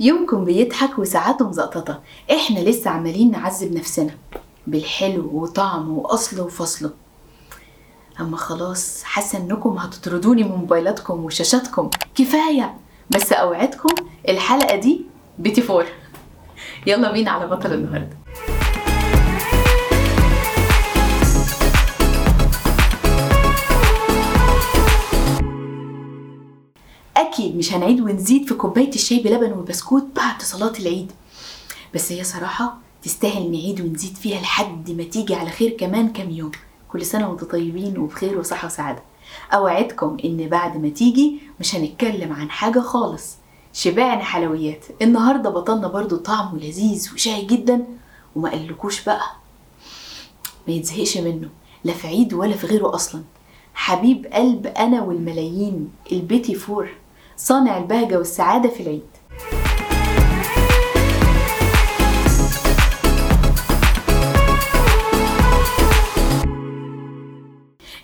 يومكم بيضحك وساعاته مزقططة إحنا لسه عمالين نعذب نفسنا بالحلو وطعمه وأصله وفصله أما خلاص حاسة إنكم هتطردوني من موبايلاتكم وشاشاتكم. كفاية. بس أوعدكم الحلقة دي بيتي فور يلا بينا على بطل النهارده. مش هنعيد ونزيد في كوباية الشاي بلبن والبسكوت بعد صلاة العيد. بس هي صراحة تستاهل نعيد ونزيد فيها لحد ما تيجي على خير كمان كام يوم. كل سنة وأنتم طيبين وبخير وصحة وسعادة. أوعدكم إن بعد ما تيجي مش هنتكلم عن حاجة خالص. شبعنا حلويات. النهارده بطلنا برضو طعمه لذيذ وشاي جدا. وما قالكوش بقى. ما يتزهقش منه. لا في عيد ولا في غيره أصلا. حبيب قلب أنا والملايين. البيتي فور صانع البهجة والسعادة في العيد.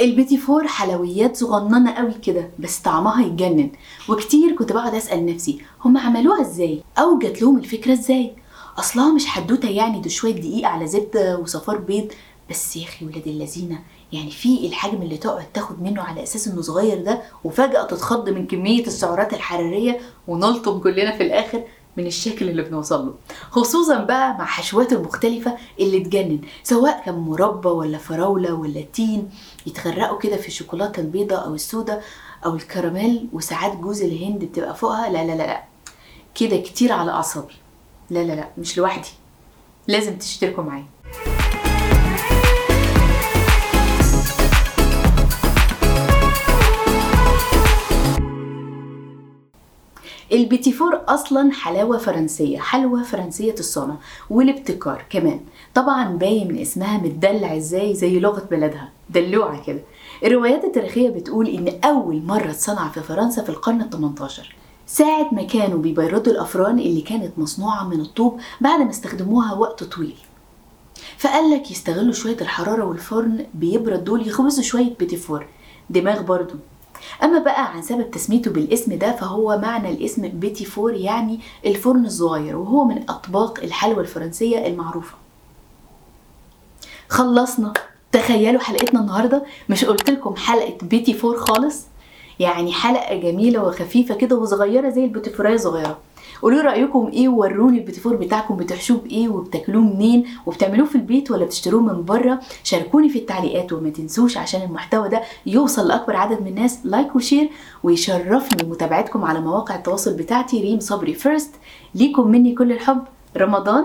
البيتي فور حلويات صغننة قوي كده بس طعمها يتجنن. وكتير كنت بقعد أسأل نفسي هم عملوها إزاي؟ أو جات لهم الفكرة إزاي؟ أصلها مش حدوتة يعني ده شوية دقيق على زبدة وصفار بيض. بس يا أخي ولاد اللذينة. يعني في الحجم اللي تقعد تاخد منه على أساس إنه صغير ده وفجأة تتخض من كمية السعرات الحرارية ونلطم كلنا في الآخر من الشكل اللي بنوصل له. خصوصا بقى مع حشواته المختلفة اللي تجنن سواء كان مربى ولا فراولة ولا تين يتغرقوا كده في الشوكولاتة البيضاء أو السوداء أو الكراميل وساعات جوز الهند بتبقى فوقها. لا لا لا لا. كده كتير على أعصابي. لا لا لا مش لوحدي. لازم تشتركوا معايا. البيتي فور أصلا حلاوة فرنسية حلوى فرنسية الصنع والابتكار كمان. طبعا باين من اسمها متدلع إزاي زي لغة بلدها. دلوعة كده. الروايات التاريخية بتقول إن أول مرة اتصنع في فرنسا في القرن ال 18 ساعة ما كانوا بيبردوا الأفران اللي كانت مصنوعة من الطوب بعد ما استخدموها وقت طويل. فقال لك يستغلوا شوية الحرارة والفرن بيبرد دول يخبزوا شوية بيتي فور دماغ برضو. أما بقى عن سبب تسميته بالاسم ده فهو معنى الاسم بيتي فور يعني الفرن الصغير وهو من أطباق الحلوى الفرنسية المعروفة. خلصنا. تخيلوا حلقتنا النهاردة. مش قلت لكم حلقة بيتي فور خالص؟ يعني حلقة جميلة وخفيفة كده وصغيرة زي البيتيفور صغيرة قولوا رأيكم إيه ووروني البيتيفور بتاعكم بتحشوه بإيه وبتاكلوه منين وبتعملوه في البيت ولا بتشتروه من بره؟ شاركوني في التعليقات وما تنسوش عشان المحتوى ده يوصل لأكبر عدد من الناس. like و share ويشرفني متابعتكم على مواقع التواصل بتاعتي. ريم صبري First ليكم مني كل الحب. رمضان